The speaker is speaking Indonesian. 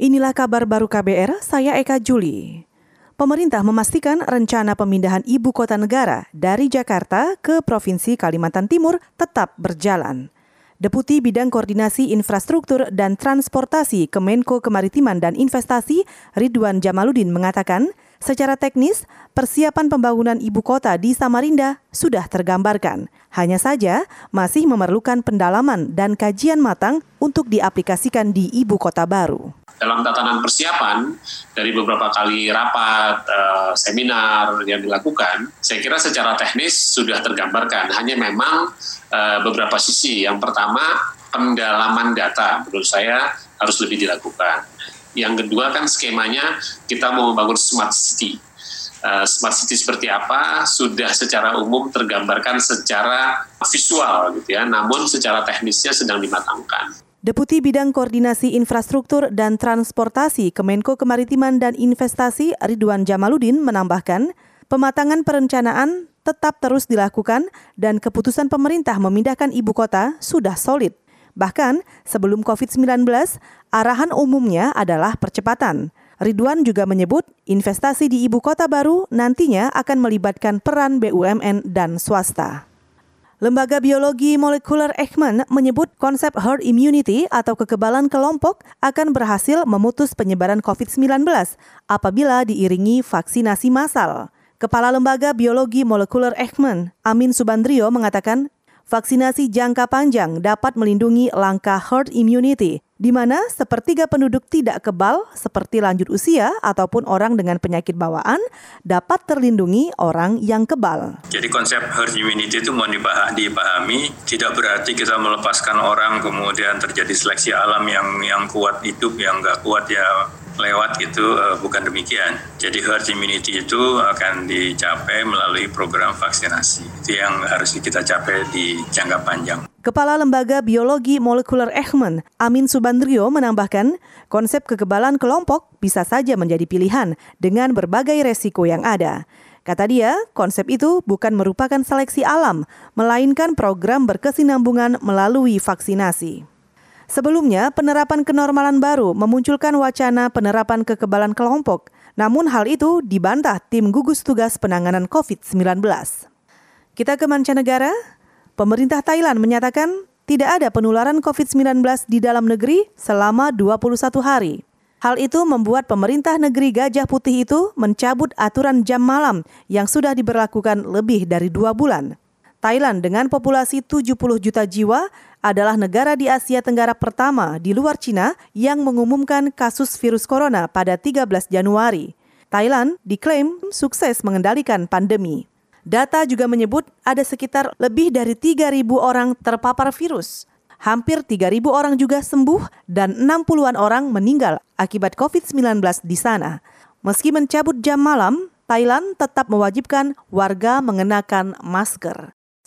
Inilah kabar baru KBR, saya Eka Juli. Pemerintah memastikan rencana pemindahan ibu kota negara dari Jakarta ke Provinsi Kalimantan Timur tetap berjalan. Deputi Bidang Koordinasi Infrastruktur dan Transportasi Kemenko Kemaritiman dan Investasi Ridwan Jamaludin mengatakan, secara teknis persiapan pembangunan ibu kota di Samarinda sudah tergambarkan. Hanya saja masih memerlukan pendalaman dan kajian matang untuk diaplikasikan di ibu kota baru dalam tatanan persiapan dari beberapa kali rapat, uh, seminar yang dilakukan, saya kira secara teknis sudah tergambarkan. Hanya memang uh, beberapa sisi. Yang pertama, pendalaman data menurut saya harus lebih dilakukan. Yang kedua kan skemanya kita mau membangun smart city. Uh, smart city seperti apa sudah secara umum tergambarkan secara visual gitu ya, namun secara teknisnya sedang dimatangkan. Deputi Bidang Koordinasi Infrastruktur dan Transportasi Kemenko Kemaritiman dan Investasi Ridwan Jamaludin menambahkan, pematangan perencanaan tetap terus dilakukan dan keputusan pemerintah memindahkan ibu kota sudah solid. Bahkan sebelum COVID-19, arahan umumnya adalah percepatan. Ridwan juga menyebut investasi di ibu kota baru nantinya akan melibatkan peran BUMN dan swasta. Lembaga Biologi Molekuler Ekman menyebut konsep herd immunity atau kekebalan kelompok akan berhasil memutus penyebaran COVID-19 apabila diiringi vaksinasi massal. Kepala Lembaga Biologi Molekuler Ekman, Amin Subandrio mengatakan vaksinasi jangka panjang dapat melindungi langkah herd immunity, di mana sepertiga penduduk tidak kebal seperti lanjut usia ataupun orang dengan penyakit bawaan dapat terlindungi orang yang kebal. Jadi konsep herd immunity itu mau dipahami tidak berarti kita melepaskan orang kemudian terjadi seleksi alam yang yang kuat hidup yang nggak kuat ya lewat gitu uh, bukan demikian. Jadi herd immunity itu akan dicapai melalui program vaksinasi. Itu yang harus kita capai di jangka panjang. Kepala Lembaga Biologi Molekuler Ekman, Amin Subandrio menambahkan, konsep kekebalan kelompok bisa saja menjadi pilihan dengan berbagai resiko yang ada. Kata dia, konsep itu bukan merupakan seleksi alam, melainkan program berkesinambungan melalui vaksinasi. Sebelumnya, penerapan kenormalan baru memunculkan wacana penerapan kekebalan kelompok. Namun hal itu dibantah tim gugus tugas penanganan COVID-19. Kita ke mancanegara. Pemerintah Thailand menyatakan tidak ada penularan COVID-19 di dalam negeri selama 21 hari. Hal itu membuat pemerintah negeri Gajah Putih itu mencabut aturan jam malam yang sudah diberlakukan lebih dari dua bulan. Thailand dengan populasi 70 juta jiwa adalah negara di Asia Tenggara pertama di luar Cina yang mengumumkan kasus virus corona pada 13 Januari. Thailand diklaim sukses mengendalikan pandemi. Data juga menyebut ada sekitar lebih dari 3.000 orang terpapar virus. Hampir 3.000 orang juga sembuh dan 60-an orang meninggal akibat COVID-19 di sana. Meski mencabut jam malam, Thailand tetap mewajibkan warga mengenakan masker.